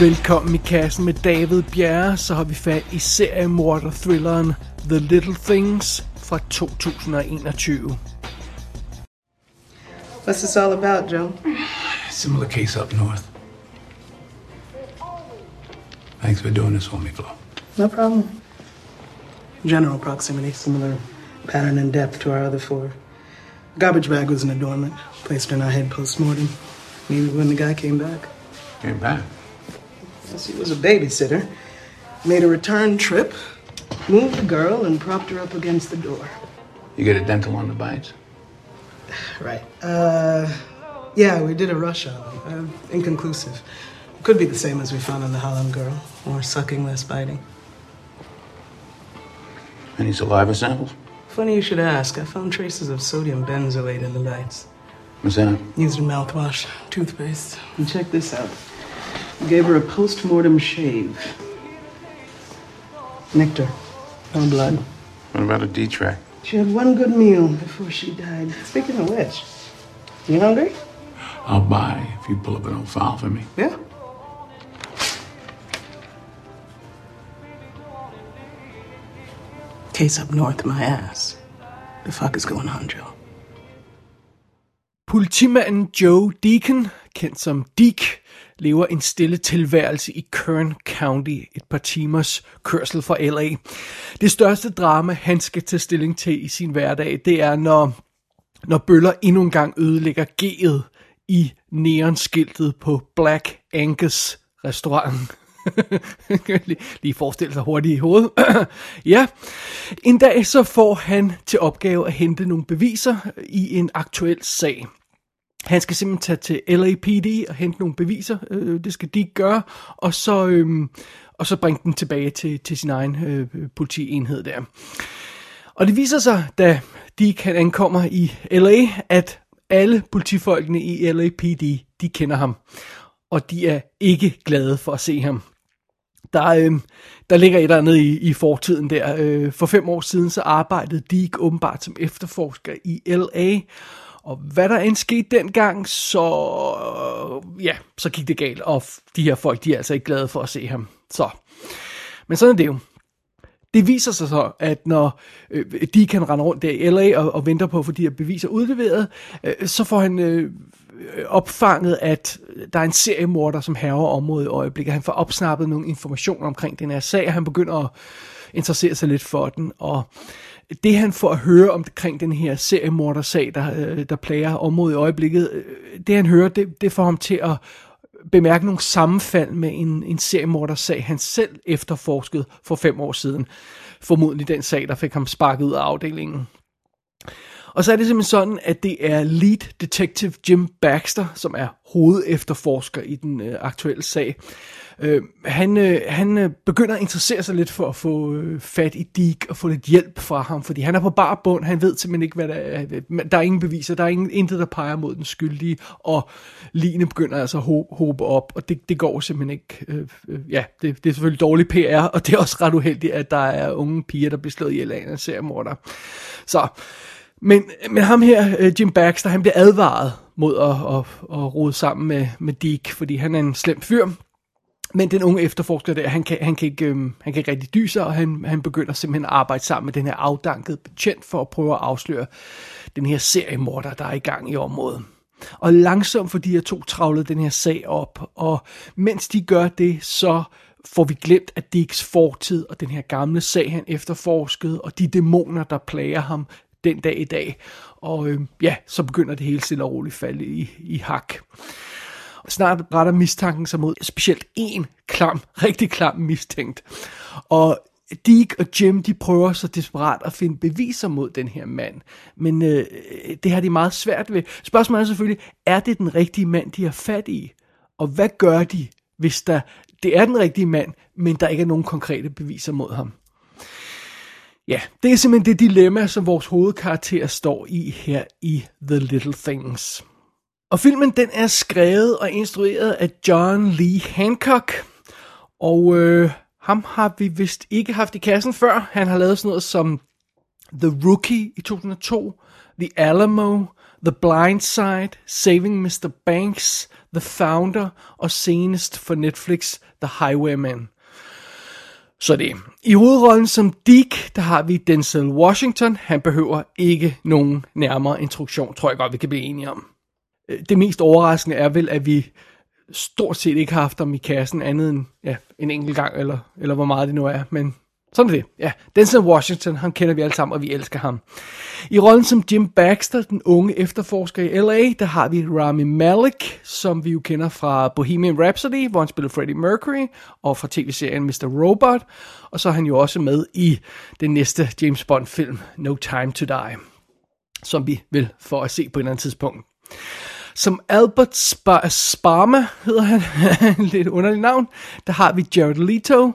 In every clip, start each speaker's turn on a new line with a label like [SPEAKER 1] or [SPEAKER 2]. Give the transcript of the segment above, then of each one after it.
[SPEAKER 1] Velkommen i kassen med David Bjerre, så har vi fat i seriemorder-thrilleren The Little Things fra 2021.
[SPEAKER 2] What's this all about, Joe?
[SPEAKER 3] Similar case up north. Thanks for doing this for me, Flo.
[SPEAKER 2] No problem. General proximity, similar pattern and depth to our other four. Garbage bag was an adornment, placed in our head post-mortem. Maybe when the guy came back.
[SPEAKER 3] Came back.
[SPEAKER 2] Yes, he was a babysitter. Made a return trip, moved the girl, and propped her up against the door.
[SPEAKER 3] You get a dental on the bites?
[SPEAKER 2] Right. Uh, yeah, we did a rush on him. Uh, inconclusive. Could be the same as we found on the Holland girl. More sucking, less biting.
[SPEAKER 3] Any saliva samples?
[SPEAKER 2] Funny you should ask. I found traces of sodium benzoate in the bites.
[SPEAKER 3] What's that?
[SPEAKER 2] Used in mouthwash, toothpaste. And check this out. We gave her a post-mortem shave. Nectar. No blood.
[SPEAKER 3] What about a D-track?
[SPEAKER 2] She had one good meal before she died. Speaking of which, you hungry?
[SPEAKER 3] I'll buy if you pull up an old file for me.
[SPEAKER 2] Yeah. Case up north, my ass. The fuck is going on, Joe?
[SPEAKER 1] Politimanden Joe Deacon, kendt som Deke, lever en stille tilværelse i Kern County, et par timers kørsel fra LA. Det største drama, han skal tage stilling til i sin hverdag, det er, når, når bøller endnu en gang ødelægger G'et i neonskiltet på Black Angus restauranten. lige forestille sig hurtigt i hovedet. ja, en dag så får han til opgave at hente nogle beviser i en aktuel sag. Han skal simpelthen tage til LAPD og hente nogle beviser. Øh, det skal de gøre. Og så, øh, og så bringe dem tilbage til, til sin egen øh, politienhed der. Og det viser sig, da de kan ankommer i LA, at alle politifolkene i LAPD, de kender ham. Og de er ikke glade for at se ham. Der, øh, der ligger et eller andet i, i fortiden der. Øh, for fem år siden så arbejdede Deke åbenbart som efterforsker i LA, og hvad der end skete dengang, så, øh, ja, så gik det galt, og de her folk, de er altså ikke glade for at se ham. Så, men sådan er det jo. Det viser sig så, at når øh, de kan rende rundt der i LA og, og venter på at få de her beviser udleveret, øh, så får han øh, opfanget, at der er en seriemorder, som herrer området i øjeblikket. Han får opsnappet nogle informationer omkring den her sag, og han begynder at interessere sig lidt for den, og det han får at høre omkring den her seriemordersag, der, øh, der plager området i øjeblikket, øh, det han hører, det, det får ham til at bemærke nogle sammenfald med en, en seriemordersag, han selv efterforskede for fem år siden. Formodentlig den sag, der fik ham sparket ud af afdelingen. Og så er det simpelthen sådan, at det er lead detective Jim Baxter, som er hovedefterforsker i den øh, aktuelle sag. Øh, han øh, han øh, begynder at interessere sig lidt for at få øh, fat i Dick og få lidt hjælp fra ham, fordi han er på bar bund, han ved simpelthen ikke, hvad der er. Øh, der er ingen beviser, der er ingen, intet, der peger mod den skyldige, og Line begynder altså at ho- hobe op, og det, det går simpelthen ikke. Øh, øh, ja, det, det er selvfølgelig dårlig PR, og det er også ret uheldigt, at der er unge piger, der bliver slået ihjel af en seriemorder. Så men, men ham her, øh, Jim Baxter, han bliver advaret mod at, at, at rode sammen med, med Deke, fordi han er en slem fyr. Men den unge efterforsker der, han kan, han kan, ikke, øhm, han kan ikke rigtig dyse, og han, han begynder simpelthen at arbejde sammen med den her afdankede betjent for at prøve at afsløre den her seriemorder, der er i gang i området. Og langsomt får de her to travlet den her sag op, og mens de gør det, så får vi glemt af Dicks fortid og den her gamle sag, han efterforskede, og de dæmoner, der plager ham den dag i dag. Og øh, ja, så begynder det hele stille og roligt falde i, i hak. Og snart retter mistanken sig mod specielt en klam, rigtig klam mistænkt. Og Deke og Jim, de prøver så desperat at finde beviser mod den her mand. Men øh, det har de meget svært ved. Spørgsmålet er selvfølgelig, er det den rigtige mand, de har fat i? Og hvad gør de, hvis der, det er den rigtige mand, men der ikke er nogen konkrete beviser mod ham? Ja, det er simpelthen det dilemma, som vores hovedkarakter står i her i The Little Things. Og filmen den er skrevet og instrueret af John Lee Hancock, og øh, ham har vi vist ikke haft i kassen før. Han har lavet sådan noget som The Rookie i 2002, The Alamo, The Blind Side, Saving Mr. Banks, The Founder og senest for Netflix The Highwayman. Så det. I hovedrollen som Dick, der har vi Denzel Washington. Han behøver ikke nogen nærmere introduktion, tror jeg godt, vi kan blive enige om. Øh, det mest overraskende er vel, at vi stort set ikke har haft ham i kassen andet end ja, en enkelt gang, eller, eller hvor meget det nu er. Men sådan er det. Ja, Denzel Washington, han kender vi alle sammen, og vi elsker ham. I rollen som Jim Baxter, den unge efterforsker i L.A., der har vi Rami Malek, som vi jo kender fra Bohemian Rhapsody, hvor han spiller Freddie Mercury, og fra tv-serien Mr. Robot. Og så er han jo også med i den næste James Bond-film, No Time to Die, som vi vil få at se på et eller andet tidspunkt. Som Albert Sp- Sparma hedder han, lidt underligt navn, der har vi Jared Leto,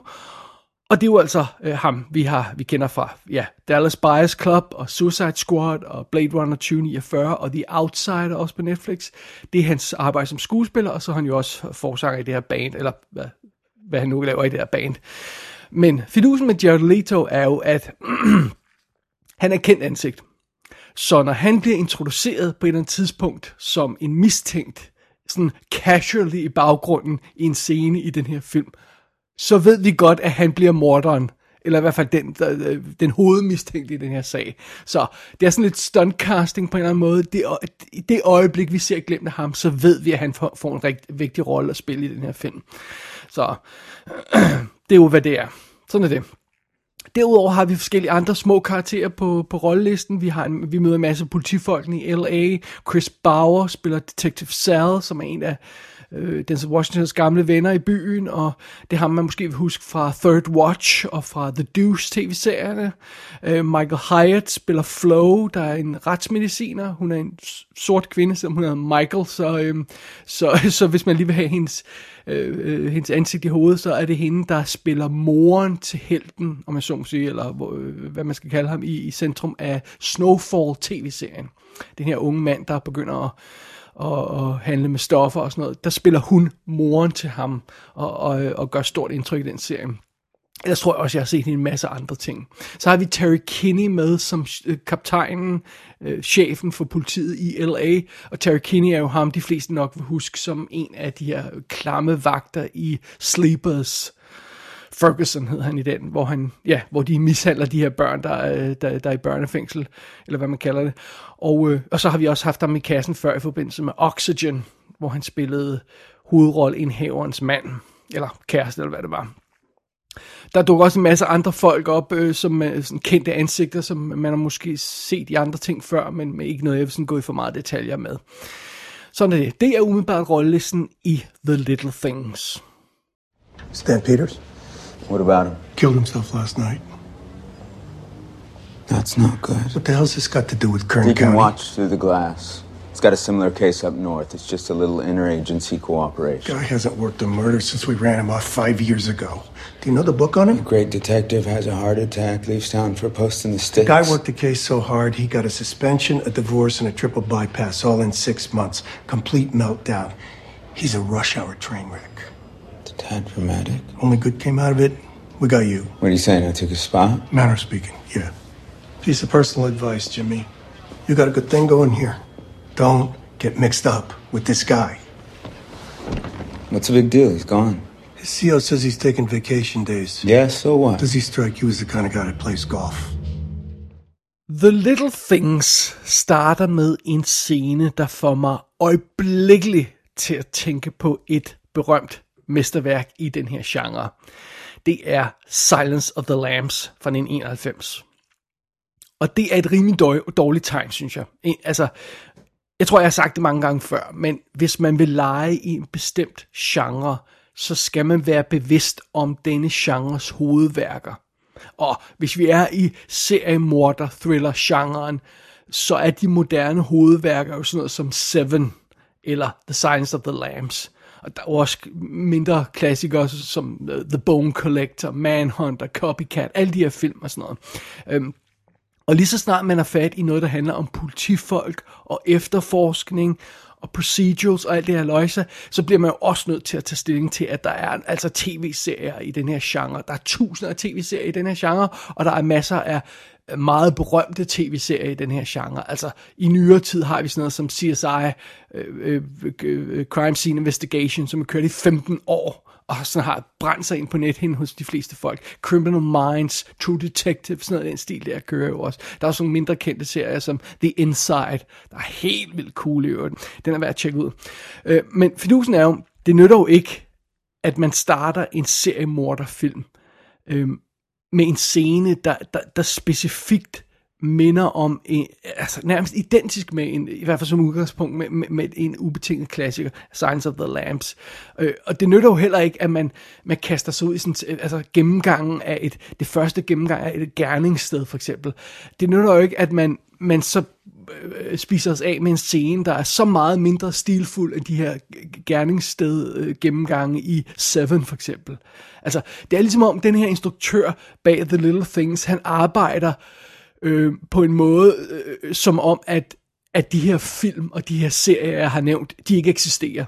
[SPEAKER 1] og det er jo altså øh, ham, vi har vi kender fra ja, Dallas Buyers Club og Suicide Squad og Blade Runner 2049 og The Outsider også på Netflix. Det er hans arbejde som skuespiller, og så er han jo også forsanger i det her band, eller hvad, hvad han nu laver i det her band. Men fidusen med Jared Leto er jo, at han er kendt ansigt. Så når han bliver introduceret på et eller andet tidspunkt som en mistænkt, sådan casually i baggrunden i en scene i den her film, så ved vi godt, at han bliver morderen. Eller i hvert fald den, der, øh, den hovedmistænkte i den her sag. Så det er sådan lidt stuntcasting på en eller anden måde. Det, I det øjeblik, vi ser glemt af ham, så ved vi, at han får, får en rigtig vigtig rolle at spille i den her film. Så det er jo, hvad det er. Sådan er det. Derudover har vi forskellige andre små karakterer på, på rollelisten. Vi, har en, vi møder en masse politifolk i L.A. Chris Bauer spiller Detective Sal, som er en af øh, Denzel Washingtons gamle venner i byen, og det har man måske vil huske fra Third Watch og fra The Deuce tv-serierne. Øh, Michael Hyatt spiller Flo, der er en retsmediciner. Hun er en sort kvinde, som hun hedder Michael, så, øh, så, så hvis man lige vil have hendes, øh, øh, hendes ansigt i hovedet, så er det hende, der spiller moren til helten, om man så må sige, eller øh, hvad man skal kalde ham, i, i centrum af Snowfall tv-serien. Den her unge mand, der begynder at og, og handle med stoffer og sådan noget, der spiller hun moren til ham, og, og, og gør stort indtryk i den serie. Ellers tror jeg også, jeg har set hende en masse andre ting. Så har vi Terry Kinney med som øh, kaptajnen, øh, chefen for politiet i L.A. Og Terry Kinney er jo ham, de fleste nok vil huske som en af de her klamme vagter i Sleepers. Ferguson hed han i den, hvor, han, ja, hvor de mishandler de her børn, der, øh, der, der er i børnefængsel, eller hvad man kalder det. Og, øh, og så har vi også haft ham i kassen før i forbindelse med Oxygen, hvor han spillede hovedrolleindhaverens mand, eller kæreste, eller hvad det var. Der dukker også en masse andre folk op, øh, som er sådan kendte ansigter, som man har måske set i andre ting før, men ikke noget, jeg vil sådan gå i for meget detaljer med. Sådan er det. Det er umiddelbart rollelisten i The Little Things.
[SPEAKER 4] Stan Peters
[SPEAKER 5] What about him?
[SPEAKER 4] killed himself last night.
[SPEAKER 5] That's not good.
[SPEAKER 4] What the hell's this got to do with Kern
[SPEAKER 5] He can
[SPEAKER 4] County?
[SPEAKER 5] watch through the glass. It's got a similar case up north. It's just a little interagency cooperation.
[SPEAKER 4] Guy hasn't worked a murder since we ran him off five years ago. Do you know the book on him?
[SPEAKER 5] Great detective has a heart attack, leaves town for a post in the
[SPEAKER 4] The guy worked the case so hard, he got a suspension, a divorce, and a triple bypass all in six months. Complete meltdown. He's a rush hour train wreck.
[SPEAKER 5] It's tad dramatic.
[SPEAKER 4] Only good came out of it. We got you.
[SPEAKER 5] What are you saying? I took a spot?
[SPEAKER 4] Manner of speaking, yeah. Piece of personal advice, Jimmy. You got a good thing going here. Don't get mixed up with this guy.
[SPEAKER 5] What's the big deal? He's gone.
[SPEAKER 4] His CO says he's taking vacation days.
[SPEAKER 5] Yeah, so what?
[SPEAKER 4] Does he strike you as the kind of guy that plays golf?
[SPEAKER 1] The Little Things starter med en scene, der får mig øjeblikkeligt til at tænke på et berømt mesterværk i den her genre. Det er Silence of the Lambs fra 1991. Og det er et rimelig dårligt, tegn, synes jeg. Altså, jeg tror, jeg har sagt det mange gange før, men hvis man vil lege i en bestemt genre, så skal man være bevidst om denne genres hovedværker. Og hvis vi er i seriemorder thriller genren, så er de moderne hovedværker jo sådan noget som Seven eller The Science of the Lambs. Og der er også mindre klassikere som øh, The Bone Collector, Manhunter, Copycat, alle de her film og sådan noget. Øhm, Og lige så snart man er fat i noget, der handler om politifolk og efterforskning og procedures og alt det her løjse, så bliver man jo også nødt til at tage stilling til, at der er altså tv-serier i den her genre. Der er tusinder af tv-serier i den her genre, og der er masser af meget berømte tv-serier i den her genre. Altså, i nyere tid har vi sådan noget som CSI, øh, øh, øh, Crime Scene Investigation, som er kørt i 15 år, og sådan har brændt sig ind på nethen hos de fleste folk. Criminal Minds, True Detective, sådan noget den stil der kører jo også. Der er også nogle mindre kendte serier som The Inside, der er helt vildt cool i øvrigt. Den er værd at tjekke ud. Øh, men fidusen er jo, det nytter jo ikke, at man starter en seriemorderfilm øh, med en scene, der, der, der specifikt minder om, en, altså nærmest identisk med en, i hvert fald som udgangspunkt, med, med, med en ubetinget klassiker, Signs of the Lambs. Øh, og det nytter jo heller ikke, at man, man kaster sig ud i sådan, altså gennemgangen af et, det første gennemgang af et gerningssted for eksempel. Det nytter jo ikke, at man, man så Øh, øh, spiser os af med en scene, der er så meget mindre stilfuld end de her gerningssted øh, gennemgange i Seven for eksempel. Altså, det er ligesom om den her instruktør bag The Little Things, han arbejder øh, på en måde, øh, som om, at, at de her film og de her serier, jeg har nævnt, de ikke eksisterer.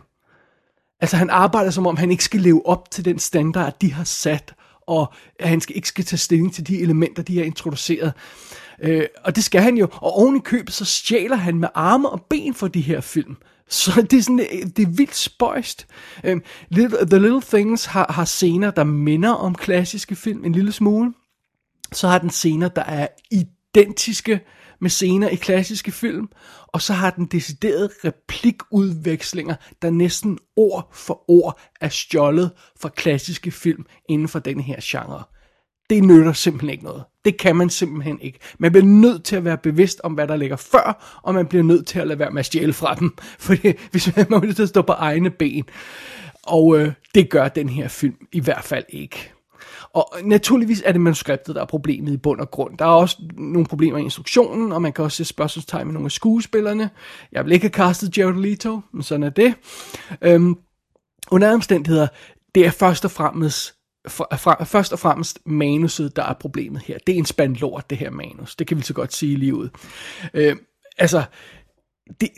[SPEAKER 1] Altså han arbejder som om, han ikke skal leve op til den standard, de har sat, og at han skal, ikke skal tage stilling til de elementer, de har introduceret. Øh, og det skal han jo. Og oven i købet, så stjæler han med arme og ben for de her film. Så det er, sådan, øh, det er vildt spøjst. Øh, The Little Things har, har scener, der minder om klassiske film en lille smule. Så har den scener, der er identiske med scener i klassiske film, og så har den deciderede replikudvekslinger, der næsten ord for ord er stjålet fra klassiske film inden for den her genre. Det nytter simpelthen ikke noget. Det kan man simpelthen ikke. Man bliver nødt til at være bevidst om, hvad der ligger før, og man bliver nødt til at lade være med at stjæle fra dem, for hvis man er nødt til at stå på egne ben. Og øh, det gør den her film i hvert fald ikke. Og naturligvis er det manuskriptet, der er problemet i bund og grund. Der er også nogle problemer i instruktionen, og man kan også se spørgsmålstegn med nogle af skuespillerne. Jeg vil ikke have castet Jared Leto, men sådan er det. Øhm, under omstændigheder, det er først og fremmest fra, fra, først og fremmest manuset, der er problemet her. Det er en spand lort, det her manus. Det kan vi så godt sige lige ud. Øh, altså, det,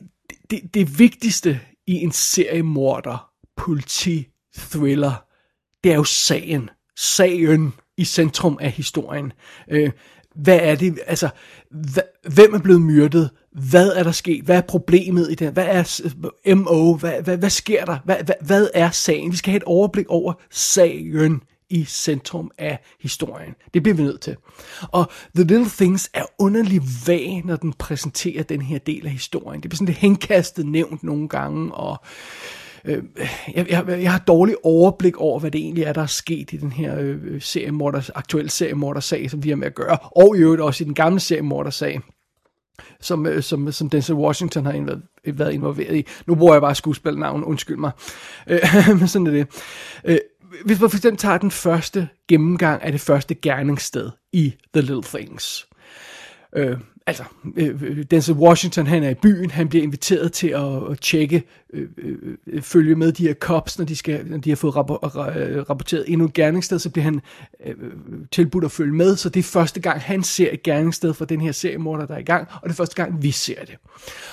[SPEAKER 1] det, det vigtigste i en seriemorder, politi, thriller, det er jo sagen sagen i centrum af historien. Øh, hvad er det, altså, hvem er blevet myrdet? Hvad er der sket? Hvad er problemet i det? Hvad er MO? Hvad, hvad, hvad sker der? Hvad, hvad, hvad er sagen? Vi skal have et overblik over sagen i centrum af historien. Det bliver vi nødt til. Og The Little Things er underligt vag, når den præsenterer den her del af historien. Det bliver sådan lidt henkastet nævnt nogle gange, og øh, jeg, jeg, jeg har dårlig overblik over, hvad det egentlig er, der er sket i den her øh, seriemorders, aktuelle seriemordersag, som vi har med at gøre, og i øvrigt også i den gamle seriemordersag, som, øh, som, som Denzel Washington har været, været involveret i. Nu bruger jeg bare skuespilnavn, undskyld mig. Øh, men sådan er det. Øh, hvis man for eksempel tager den første gennemgang af det første gerningssted i The Little Things. Øh, altså, øh, øh Denzel Washington, han er i byen, han bliver inviteret til at, at tjekke, øh, øh, øh følge med de her cops, når de, skal, når de har fået øh, rapporteret endnu et gerningssted, så bliver han øh, tilbudt at følge med, så det er første gang, han ser et gerningssted for den her seriemorder, der er i gang, og det er første gang, vi ser det.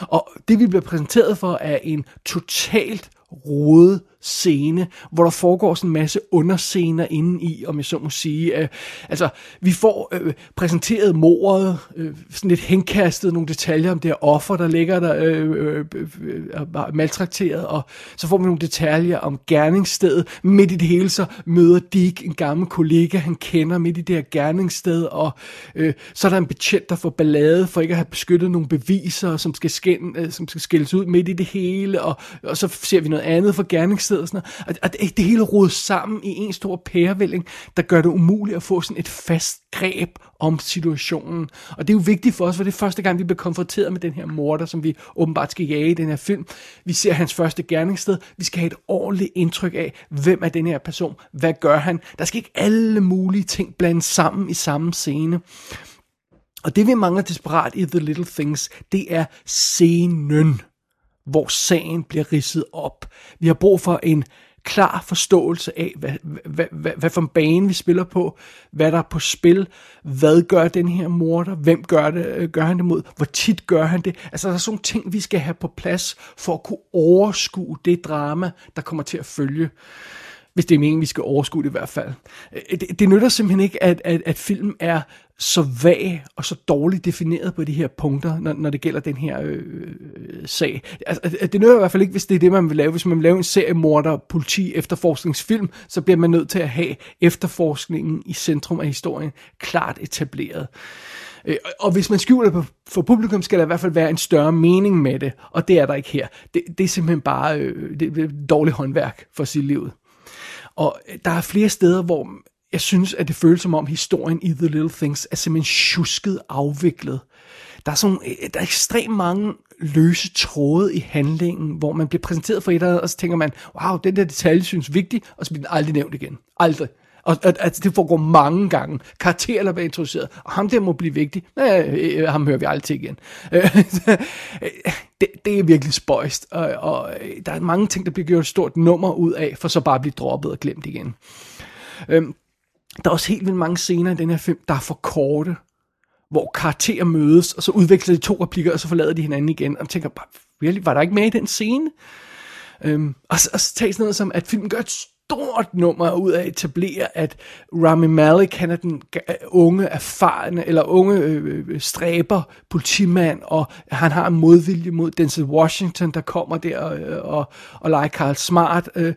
[SPEAKER 1] Og det, vi bliver præsenteret for, er en totalt rodet scene, hvor der foregår sådan en masse underscener inde i, om jeg så må sige. Øh, altså, vi får øh, præsenteret mordet, øh, sådan lidt henkastet nogle detaljer om det her offer, der ligger der øh, øh, øh, øh maltrakteret, og så får vi nogle detaljer om gerningsstedet. Midt i det hele så møder Dick en gammel kollega, han kender midt i det her gerningssted, og øh, så er der en betjent, der får ballade for ikke at have beskyttet nogle beviser, som skal, skænde, øh, som skal skældes ud midt i det hele, og, og så ser vi noget andet for gerningsstedet, og sådan noget. Og det, det hele rodet sammen i en stor pærevælling, der gør det umuligt at få sådan et fast greb om situationen. Og det er jo vigtigt for os, for det er første gang, vi bliver konfronteret med den her morder, som vi åbenbart skal jage i den her film. Vi ser hans første gerningssted. Vi skal have et ordentligt indtryk af, hvem er den her person? Hvad gør han? Der skal ikke alle mulige ting blandes sammen i samme scene. Og det vi mangler desperat i The Little Things, det er scenen hvor sagen bliver ridset op. Vi har brug for en klar forståelse af, hvad, hvad, hvad, hvad for en bane vi spiller på, hvad der er på spil, hvad gør den her morder, hvem gør, det, øh, gør han det mod, hvor tit gør han det. Altså der er sådan nogle ting, vi skal have på plads for at kunne overskue det drama, der kommer til at følge. Hvis det er meningen, vi skal overskue det i hvert fald. Øh, det, det nytter simpelthen ikke, at, at, at filmen er så vag og så dårligt defineret på de her punkter, når, når det gælder den her øh, øh sag. Altså, det nytter i hvert fald ikke, hvis det er det, man vil lave. Hvis man vil lave en seriemorder, politi, efterforskningsfilm, så bliver man nødt til at have efterforskningen i centrum af historien klart etableret. Øh, og hvis man skjuler det for publikum, skal der i hvert fald være en større mening med det, og det er der ikke her. Det, det er simpelthen bare øh, det, det er dårligt håndværk for sit liv. Og øh, der er flere steder, hvor jeg synes, at det føles som om historien i The Little Things er simpelthen tjusket afviklet. Der er, sådan, øh, der er ekstremt mange løse tråde i handlingen, hvor man bliver præsenteret for et eller andet, og så tænker man, wow, den der detalje synes vigtig, og så bliver den aldrig nævnt igen. Aldrig. Og at, at altså, det foregår mange gange. Karakterer, der bliver introduceret, og ham der må blive vigtig. Øh, øh, ham hører vi aldrig til igen. Øh, det, det er virkelig spøjst, og, og øh, der er mange ting, der bliver gjort et stort nummer ud af, for så bare at blive droppet og glemt igen. Øhm, der er også helt vildt mange scener i den her film, der er for korte, hvor karakterer mødes, og så udveksler de to replikker, og så forlader de hinanden igen. Og man tænker, really, var der ikke med i den scene? Øhm, og, og så tages noget som, at filmen gør et stort nummer ud af at etablere, at Rami Malek, han er den unge, erfarne, eller unge øh, øh, stræber, politimand, og han har en modvilje mod Denzel Washington, der kommer der og, øh, og, og leger Carl Smart. Øh,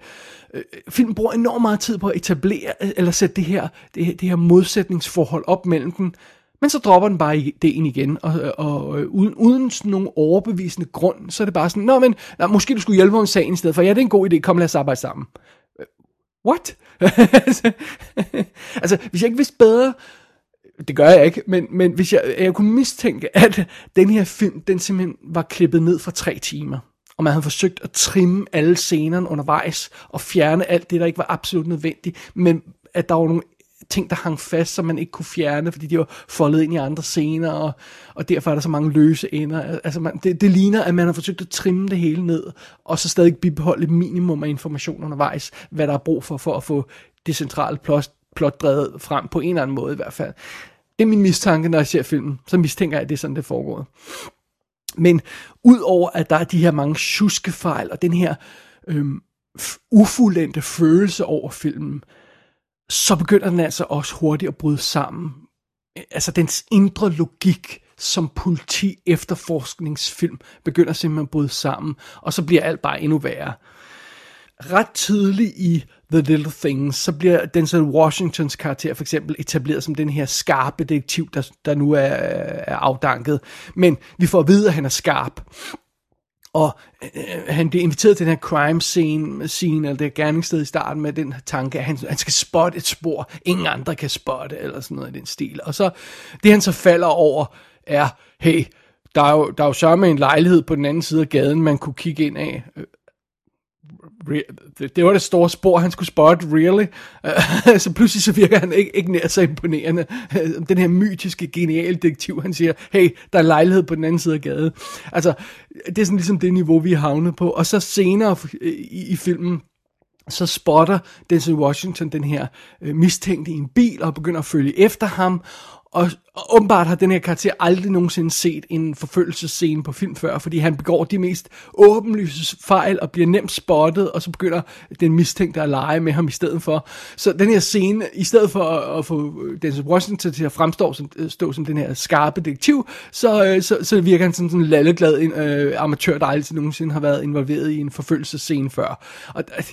[SPEAKER 1] øh, filmen bruger enormt meget tid på at etablere, øh, eller sætte det her, det her, det her modsætningsforhold op mellem dem, men så dropper den bare det ind igen, og, og, og uden, uden sådan nogen overbevisende grund, så er det bare sådan, nå men, nå, måske du skulle hjælpe om sagen i stedet for, ja, det er en god idé, kom lad os arbejde sammen. What? altså, hvis jeg ikke vidste bedre, det gør jeg ikke, men, men hvis jeg, jeg kunne mistænke, at den her film, den simpelthen var klippet ned for tre timer, og man havde forsøgt at trimme alle scenerne undervejs, og fjerne alt det, der ikke var absolut nødvendigt, men at der var nogle ting, der hang fast, som man ikke kunne fjerne, fordi de var foldet ind i andre scener, og, og derfor er der så mange løse ender. Altså man, det, det ligner, at man har forsøgt at trimme det hele ned, og så stadig bibeholde et minimum af information undervejs, hvad der er brug for, for at få det centrale plot, plot drevet frem på en eller anden måde i hvert fald. Det er min mistanke, når jeg ser filmen. Så mistænker jeg, at det er sådan, det foregår. Men udover at der er de her mange tjuskefejl, og den her øhm, ufuldendte følelse over filmen, øh, så begynder den altså også hurtigt at bryde sammen. Altså dens indre logik som politi-efterforskningsfilm begynder simpelthen at bryde sammen, og så bliver alt bare endnu værre. Ret tidligt i The Little Things, så bliver Denzel Washingtons karakter for eksempel etableret som den her skarpe detektiv, der, der nu er, er afdanket. Men vi får at vide, at han er skarp. Og øh, han bliver inviteret til den her crime scene, scene eller det gerningssted i starten med den tanke, at han, han skal spotte et spor, ingen andre kan spotte, eller sådan noget i den stil. Og så, det han så falder over, er, hey, der er jo, der er jo sørme en lejlighed på den anden side af gaden, man kunne kigge ind af det var det store spor, han skulle spotte, really. så pludselig så virker han ikke, ikke nær så imponerende. Den her mytiske, geniale detektiv, han siger, hey, der er lejlighed på den anden side af gaden. Altså, det er sådan ligesom det niveau, vi er havnet på. Og så senere i, i filmen, så spotter Denzel Washington den her øh, mistænkte i en bil og begynder at følge efter ham. Og, og åbenbart har den her karakter aldrig nogensinde set en forfølgelsescene på film før, fordi han begår de mest åbenlyse fejl og bliver nemt spottet, og så begynder den mistænkte at lege med ham i stedet for. Så den her scene, i stedet for at, at få Denzel Washington til at fremstå som, øh, stå som den her skarpe detektiv, så, øh, så, så virker han som sådan en lalleglad en, øh, amatør, der aldrig nogensinde har været involveret i en forfølgelsescene før. Og øh,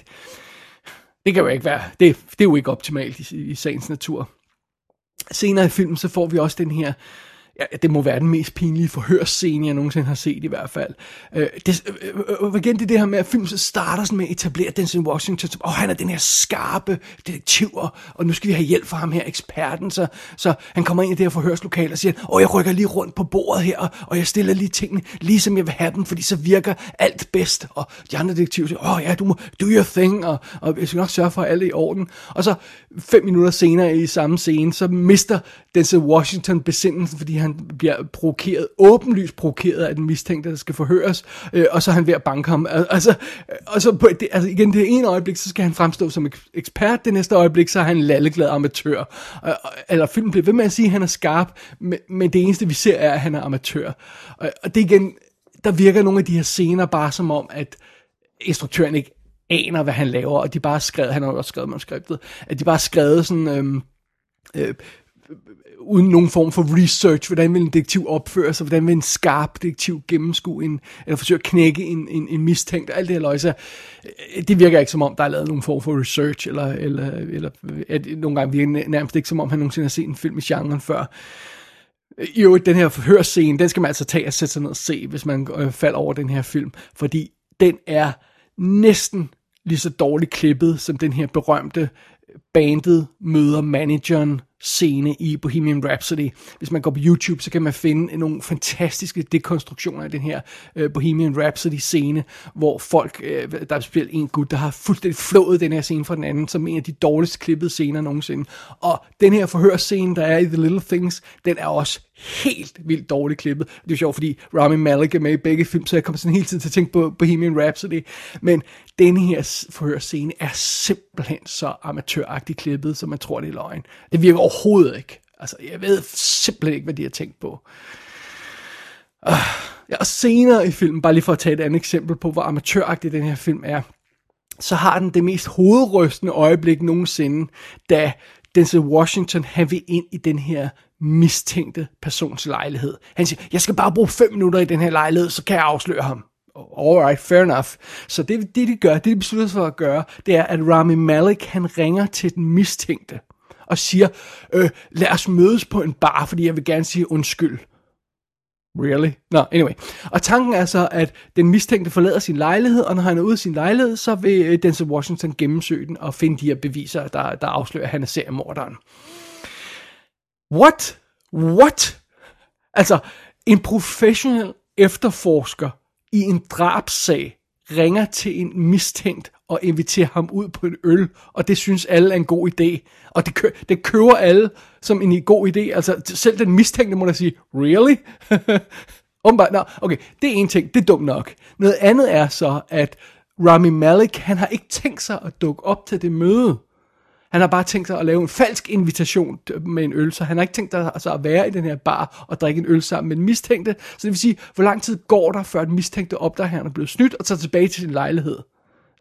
[SPEAKER 1] det kan jo ikke være, det, det er jo ikke optimalt i, i sagens natur senere i filmen, så får vi også den her ja, det må være den mest pinlige forhørsscene, jeg nogensinde har set i hvert fald. Øh, det, øh, øh, øh, igen, det er det her med, at filmen så starter sådan med at etablere Denzel Washington, som, åh, han er den her skarpe detektiv, og, nu skal vi have hjælp fra ham her, eksperten, så, så han kommer ind i det her forhørslokale og siger, åh, jeg rykker lige rundt på bordet her, og, og jeg stiller lige tingene, lige som jeg vil have dem, fordi så virker alt bedst, og de andre detektiver siger, åh ja, du må do your thing, og, og jeg skal nok sørge for, at alt er i orden, og så fem minutter senere i samme scene, så mister Denzel Washington besindelsen, fordi han bliver provokeret, åbenlyst provokeret af den mistænkte, der skal forhøres, øh, og så er han ved at banke ham. Altså, øh, og så på det, altså igen, det ene øjeblik, så skal han fremstå som ekspert, det næste øjeblik, så er han en lalleglad amatør. Og, og, eller filmen bliver ved med at sige, at han er skarp, men, men det eneste, vi ser, er, at han er amatør. Og, og det igen, der virker nogle af de her scener bare som om, at instruktøren ikke aner, hvad han laver, og de bare skrev, skrevet, han har jo også skrevet manuskriptet, at de bare skrevet sådan, øhm, øh, uden nogen form for research, hvordan vil en detektiv opføre sig, hvordan vil en skarp detektiv gennemskue en, eller forsøge at knække en, en, en mistænkt, alt det her løjse, øh, det virker ikke som om, der er lavet nogen form for research, eller, eller, eller at nogle gange virker det nærmest ikke som om, han nogensinde har set en film i genren før. I øvrigt, den her forhørscene, den skal man altså tage og sætte sig ned og se, hvis man øh, falder over den her film, fordi den er næsten lige så dårligt klippet som den her berømte bandet møder manageren scene i Bohemian Rhapsody. Hvis man går på YouTube, så kan man finde nogle fantastiske dekonstruktioner af den her øh, Bohemian Rhapsody scene, hvor folk, øh, der er spillet en gut, der har fuldstændig flået den her scene fra den anden, som en af de dårligst klippede scener nogensinde. Og den her forhørscene, der er i The Little Things, den er også helt vildt dårligt klippet. Det er sjovt, fordi Rami Malek er med i begge film, så jeg kommer sådan hele tiden til at tænke på Bohemian Rhapsody. Men denne her forhørscene er simpelthen så amatøragtigt klippet, som man tror, det er løgn. Det virker overhovedet ikke. Altså, jeg ved simpelthen ikke, hvad de har tænkt på. Uh, ja, og senere i filmen, bare lige for at tage et andet eksempel på, hvor amatøragtig den her film er, så har den det mest hovedrystende øjeblik nogensinde, da Denzel Washington han vil ind i den her mistænkte persons lejlighed. Han siger, jeg skal bare bruge fem minutter i den her lejlighed, så kan jeg afsløre ham. Alright, fair enough. Så det, det de gør, det de beslutter sig for at gøre, det er, at Rami Malek, han ringer til den mistænkte og siger, øh, lad os mødes på en bar, fordi jeg vil gerne sige undskyld. Really? Nå, no, anyway. Og tanken er så, at den mistænkte forlader sin lejlighed, og når han er ude af sin lejlighed, så vil øh, Denzel Washington gennemsøge den og finde de her beviser, der, der afslører, at han er seriemorderen. What? What? Altså, en professionel efterforsker i en drabsag ringer til en mistænkt og invitere ham ud på en øl, og det synes alle er en god idé. Og det, kø- det køber alle som en god idé. Altså, selv den mistænkte må da sige, really? Umiddelbart, Nå, okay, det er en ting, det er dumt nok. Noget andet er så, at Rami Malik, han har ikke tænkt sig at dukke op til det møde. Han har bare tænkt sig at lave en falsk invitation med en øl, så han har ikke tænkt sig altså at være i den her bar og drikke en øl sammen med den mistænkte. Så det vil sige, hvor lang tid går der, før den mistænkte opdager, at han er blevet snydt og tager tilbage til sin lejlighed.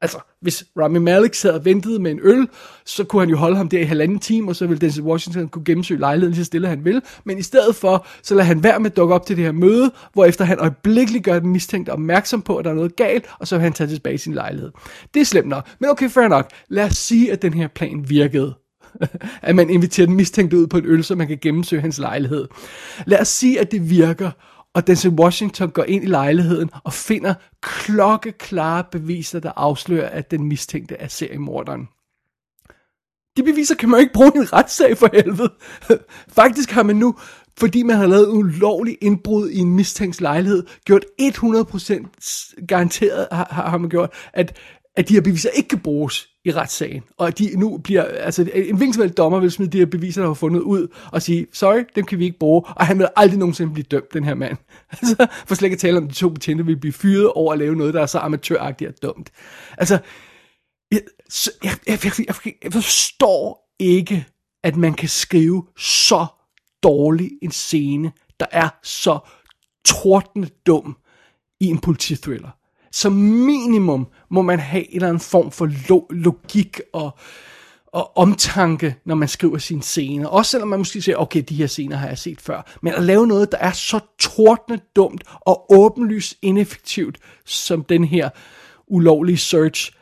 [SPEAKER 1] Altså, hvis Rami Malek sad og ventede med en øl, så kunne han jo holde ham der i halvanden time, og så ville Denzel Washington kunne gennemsøge lejligheden lige så stille han vil. Men i stedet for, så lader han være med at dukke op til det her møde, hvor efter han øjeblikkeligt gør den mistænkte opmærksom på, at der er noget galt, og så vil han tage tilbage i sin lejlighed. Det er slemt nok. Men okay, fair nok. Lad os sige, at den her plan virkede. at man inviterer den mistænkte ud på en øl, så man kan gennemsøge hans lejlighed. Lad os sige, at det virker, og Denzel Washington går ind i lejligheden og finder klokkeklare beviser, der afslører, at den mistænkte er seriemorderen. De beviser kan man jo ikke bruge i en retssag for helvede. Faktisk har man nu, fordi man har lavet ulovlig indbrud i en mistænkt lejlighed, gjort 100% garanteret, har, har man gjort, at, at de her beviser ikke kan bruges i retssagen. Og at de nu bliver, altså en hvilken dommer vil smide de her beviser, der har fundet ud, og sige, sorry, dem kan vi ikke bruge, og han vil aldrig nogensinde blive dømt, den her mand. Altså, for slet ikke at tale om, at de to betjente vil blive fyret over at lave noget, der er så amatøragtigt og dumt. Altså, jeg, jeg, jeg, jeg, jeg, jeg forstår ikke, at man kan skrive så dårlig en scene, der er så tordende dum i en politithriller. Som minimum må man have en eller anden form for lo- logik og, og omtanke, når man skriver sine scener. Også selvom man måske siger, okay, de her scener har jeg set før. Men at lave noget, der er så tordnet dumt og åbenlyst ineffektivt, som den her ulovlige search,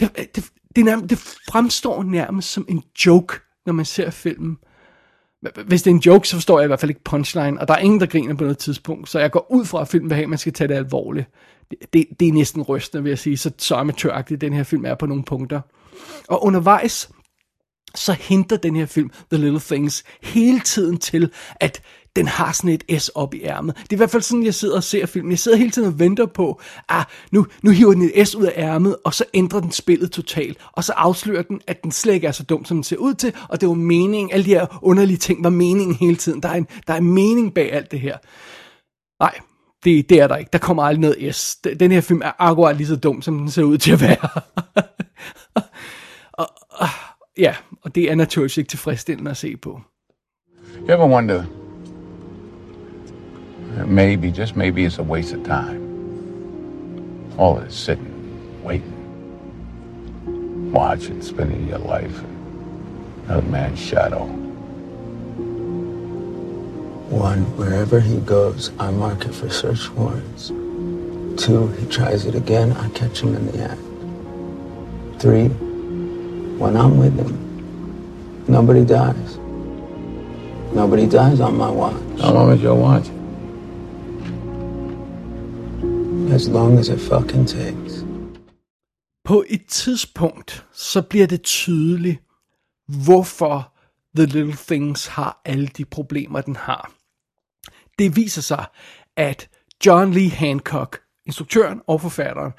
[SPEAKER 1] det, det, det, nærmest, det fremstår nærmest som en joke, når man ser filmen. Hvis det er en joke, så forstår jeg i hvert fald ikke punchline, og der er ingen, der griner på noget tidspunkt, så jeg går ud fra, at filmen vil have, at man skal tage det alvorligt. Det, det, er næsten rystende, vil jeg sige, så, så amatøragtig den her film er på nogle punkter. Og undervejs, så henter den her film, The Little Things, hele tiden til, at den har sådan et S op i ærmet. Det er i hvert fald sådan, jeg sidder og ser filmen. Jeg sidder hele tiden og venter på, ah, nu, nu hiver den et S ud af ærmet, og så ændrer den spillet totalt. Og så afslører den, at den slet ikke er så dum, som den ser ud til, og det var meningen, alle de her underlige ting var meningen hele tiden. Der er en, der er en mening bag alt det her. Nej, det, det er der ikke. Der kommer aldrig noget S. Den her film er akkurat lige så dum, som den ser ud til at være. og, og, ja, og det er naturligvis ikke tilfredsstillende at se på.
[SPEAKER 3] You ever wonder maybe, just maybe, it's a waste of time? All this sitting, waiting, watching, spending your life in another man's shadow.
[SPEAKER 5] One, wherever he goes, I mark it for search warrants. Two, he tries it again, I catch him in the act. Three, when I'm with him, nobody dies. Nobody dies on my watch.
[SPEAKER 3] How long is your watch?
[SPEAKER 5] As long as it fucking takes.
[SPEAKER 1] På et tidspunkt, så bliver det tydeligt, hvorfor The Little Things har alle de problemer, den har. Det viser sig, at John Lee Hancock, instruktøren og forfatteren,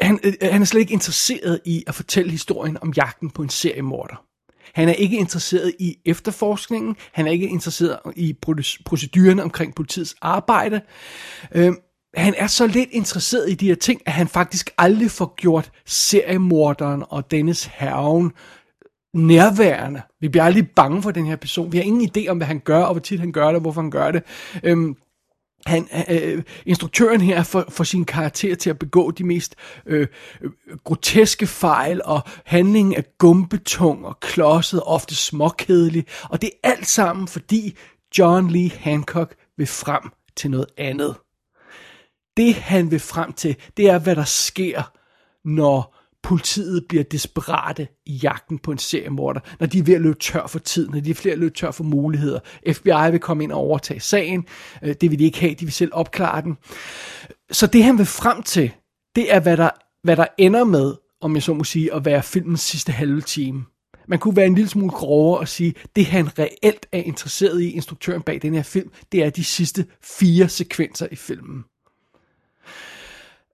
[SPEAKER 1] han, øh, han er slet ikke interesseret i at fortælle historien om jagten på en seriemorder. Han er ikke interesseret i efterforskningen. Han er ikke interesseret i procedurerne omkring politiets arbejde. Øhm, han er så lidt interesseret i de her ting, at han faktisk aldrig får gjort seriemorderen og dennes herven nærværende. Vi bliver aldrig bange for den her person. Vi har ingen idé om, hvad han gør, og hvor tit han gør det, og hvorfor han gør det. Øhm, han, øh, øh instruktøren her får, får sin karakter til at begå de mest øh, øh groteske fejl, og handlingen er gumbetung og klodset, ofte småkedelig, og det er alt sammen, fordi John Lee Hancock vil frem til noget andet. Det han vil frem til, det er, hvad der sker, når politiet bliver desperate i jagten på en seriemorder, når de er ved at løbe tør for tid, når de er flere løbe tør for muligheder. FBI vil komme ind og overtage sagen, øh, det vil de ikke have, de vil selv opklare den. Så det han vil frem til, det er hvad der, hvad der ender med, om jeg så må sige, at være filmens sidste halve time. Man kunne være en lille smule grovere og sige, det han reelt er interesseret i, instruktøren bag den her film, det er de sidste fire sekvenser i filmen.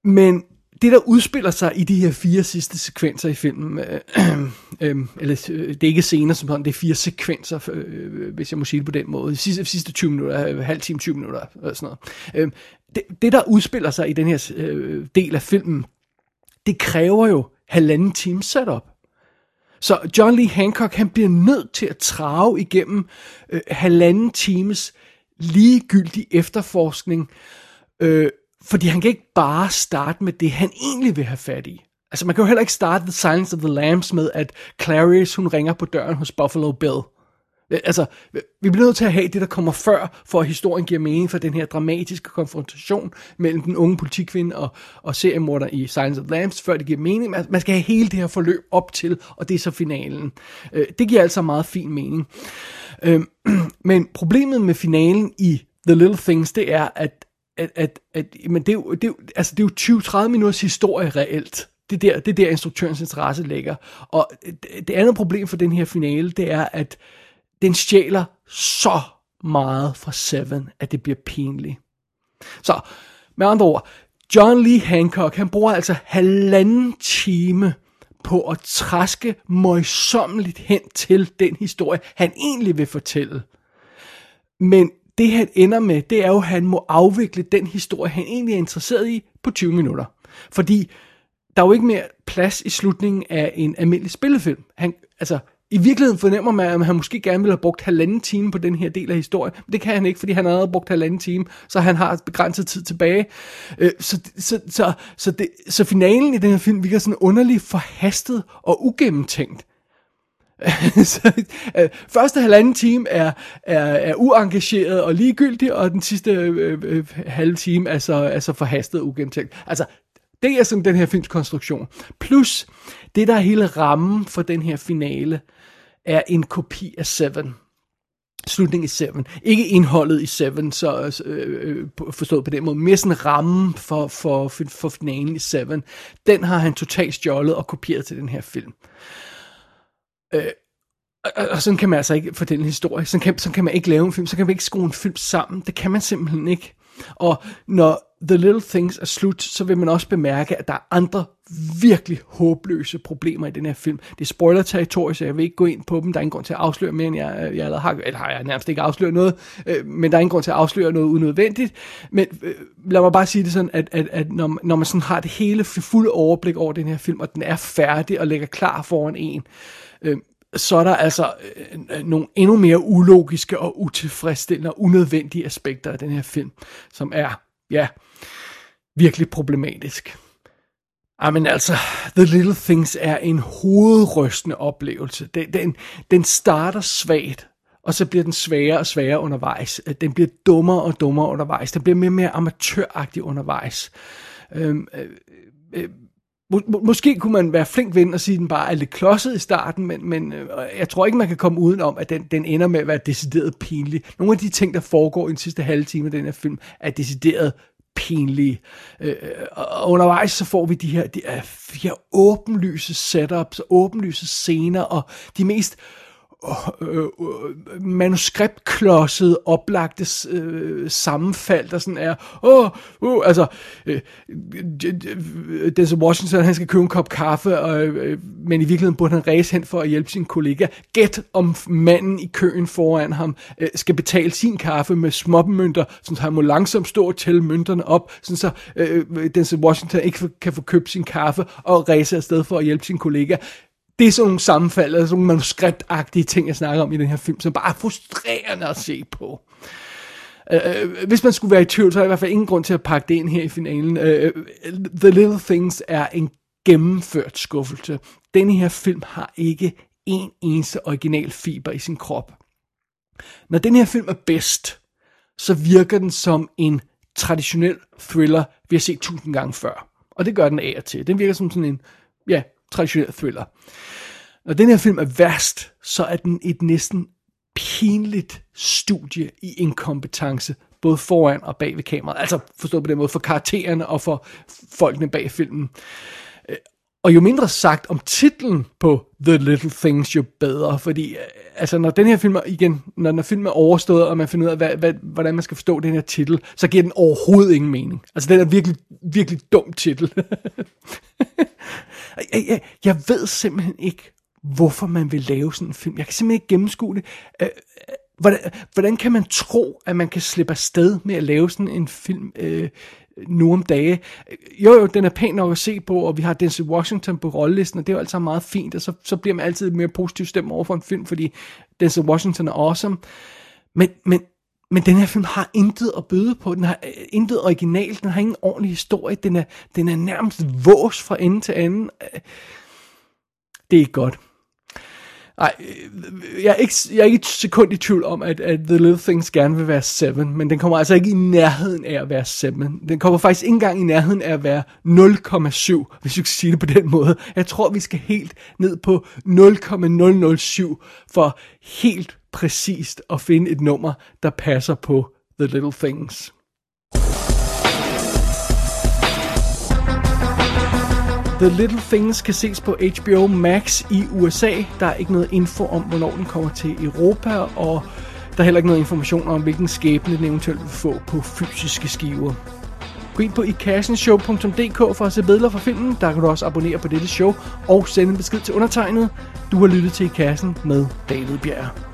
[SPEAKER 1] Men det, der udspiller sig i de her fire sidste sekvenser i filmen, øh, øh, eller øh, det er ikke scener som sådan, det er fire sekvenser, øh, hvis jeg må sige det på den måde, de sidste, sidste 20 minutter, øh, halv time, 20 minutter, og sådan noget. Øh, det, det, der udspiller sig i den her øh, del af filmen, det kræver jo halvanden time setup. Så John Lee Hancock, han bliver nødt til at trave igennem øh, halvanden times ligegyldig efterforskning, øh, fordi han kan ikke bare starte med det, han egentlig vil have fat i. Altså man kan jo heller ikke starte The Silence of the Lambs med, at Clarice hun ringer på døren hos Buffalo Bill. Altså, vi bliver nødt til at have det, der kommer før, for at historien giver mening for den her dramatiske konfrontation mellem den unge politikvinde og, og seriemorder i Silence of the Lambs, før det giver mening. Man skal have hele det her forløb op til, og det er så finalen. Øh, det giver altså meget fin mening. Øh, men problemet med finalen i The Little Things, det er, at at, at, at men det er jo, det er jo, altså det er jo 20-30 minutters historie reelt. Det er, der, det er der, instruktørens interesse ligger. Og det, det andet problem for den her finale, det er, at den stjæler så meget fra Seven, at det bliver pinligt. Så, med andre ord, John Lee Hancock, han bruger altså halvanden time på at træske møjsommeligt hen til den historie, han egentlig vil fortælle. Men det han ender med, det er jo, at han må afvikle den historie, han egentlig er interesseret i, på 20 minutter. Fordi der er jo ikke mere plads i slutningen af en almindelig spillefilm. Han, altså, i virkeligheden fornemmer man, at han måske gerne ville have brugt halvanden time på den her del af historien. Men det kan han ikke, fordi han har brugt halvanden time, så han har begrænset tid tilbage. Øh, så, så, så, så, det, så finalen i den her film virker sådan underligt forhastet og ugennemtænkt. så, øh, første halvanden time er, er, er uengageret og ligegyldig, og den sidste øh, øh, halve time er så, er så forhastet og ugennemtænkt. Altså, det er sådan den her films konstruktion. Plus, det der er hele rammen for den her finale, er en kopi af Seven. Slutningen i Seven. Ikke indholdet i Seven, så øh, øh forstået på den måde. Mere sådan rammen for, for, for finalen i Seven. Den har han totalt stjålet og kopieret til den her film. Øh, Øh, og, og sådan kan man altså ikke fortælle en historie. Sådan kan, sådan kan man ikke lave en film. Så kan man ikke skrue en film sammen. Det kan man simpelthen ikke. Og når The Little Things er slut, så vil man også bemærke, at der er andre virkelig håbløse problemer i den her film. Det er spoiler-territorie, så jeg vil ikke gå ind på dem. Der er ingen grund til at afsløre mere, end jeg, jeg allerede har, eller har jeg nærmest ikke afsløret noget, øh, men der er ingen grund til at afsløre noget unødvendigt. Men øh, lad mig bare sige det sådan, at, at, at når, når man sådan har det hele fulde overblik over den her film, og den er færdig og ligger klar foran en, øh, Øhm, så er der altså øh, øh, nogle endnu mere ulogiske og utilfredsstillende og unødvendige aspekter af den her film, som er, ja, virkelig problematisk. Ah, Jamen altså, The Little Things er en hovedrystende oplevelse. Den, den, den starter svagt, og så bliver den sværere og sværere undervejs. Øh, den bliver dummere og dummere undervejs. Den bliver mere og mere amatøragtig undervejs. Øhm, øh, øh, må, måske kunne man være flink ved og sige, at den bare er lidt klodset i starten, men, men øh, jeg tror ikke, man kan komme udenom, at den, den ender med at være decideret pinlig. Nogle af de ting, der foregår i den sidste halve time af den her film, er decideret pinlige. Øh, øh og undervejs så får vi de her, de, de her åbenlyse setups, åbenlyse scener, og de mest øh, øh, manuskriptklodset oplagte øh, sammenfald, der sådan er, åh, oh, uh, altså, øh, Denzel Washington, han skal købe en kop kaffe, og, øh, men i virkeligheden burde han ræse hen for at hjælpe sin kollega. Gæt om manden i køen foran ham øh, skal betale sin kaffe med småmønter, så han må langsomt stå og tælle mønterne op, sådan så øh, Denzel Washington ikke kan få købt sin kaffe og ræse afsted for at hjælpe sin kollega det er sådan nogle sammenfald, sådan nogle manuskriptagtige ting, jeg snakker om i den her film, som bare er frustrerende at se på. Uh, hvis man skulle være i tvivl, så er der i hvert fald ingen grund til at pakke det ind her i finalen. Uh, The Little Things er en gennemført skuffelse. Denne her film har ikke en eneste original fiber i sin krop. Når den her film er bedst, så virker den som en traditionel thriller, vi har set tusind gange før. Og det gør den af og til. Den virker som sådan en, ja, traditionel thriller. Når den her film er værst, så er den et næsten pinligt studie i inkompetence, både foran og bag ved kameraet. Altså forstået på den måde for karaktererne og for folkene bag filmen. Og jo mindre sagt om titlen på The Little Things, jo bedre. Fordi øh, altså, når den her film, igen, når den film er overstået, og man finder ud af, hvad, hvad, hvordan man skal forstå den her titel, så giver den overhovedet ingen mening. Altså, den er virkelig, virkelig dum titel. jeg, jeg, jeg ved simpelthen ikke, hvorfor man vil lave sådan en film. Jeg kan simpelthen ikke gennemskue det. Øh, øh, hvordan, hvordan kan man tro, at man kan slippe afsted med at lave sådan en film øh, nu om dage? Jo, jo, den er pæn nok at se på, og vi har Denzel Washington på rollelisten, og det er jo altid meget fint, og så, så bliver man altid mere positiv stemt over for en film, fordi Denzel Washington er awesome. Men, men, men den her film har intet at byde på. Den har øh, intet originalt. Den har ingen ordentlig historie. Den er, den er nærmest vås fra ende til anden. Øh, det er ikke godt. Nej, øh, jeg er, ikke, jeg er ikke et sekund i tvivl om, at, at The Little Things gerne vil være 7, men den kommer altså ikke i nærheden af at være 7. Den kommer faktisk ikke engang i nærheden af at være 0,7, hvis du kan sige det på den måde. Jeg tror, vi skal helt ned på 0,007 for helt præcist at finde et nummer, der passer på The Little Things. The Little Things kan ses på HBO Max i USA. Der er ikke noget info om, hvornår den kommer til Europa, og der er heller ikke noget information om, hvilken skæbne den eventuelt vil få på fysiske skiver. Gå ind på ikassenshow.dk for at se billeder fra filmen. Der kan du også abonnere på dette show og sende en besked til undertegnet. Du har lyttet til I Kassen med David Bjerg.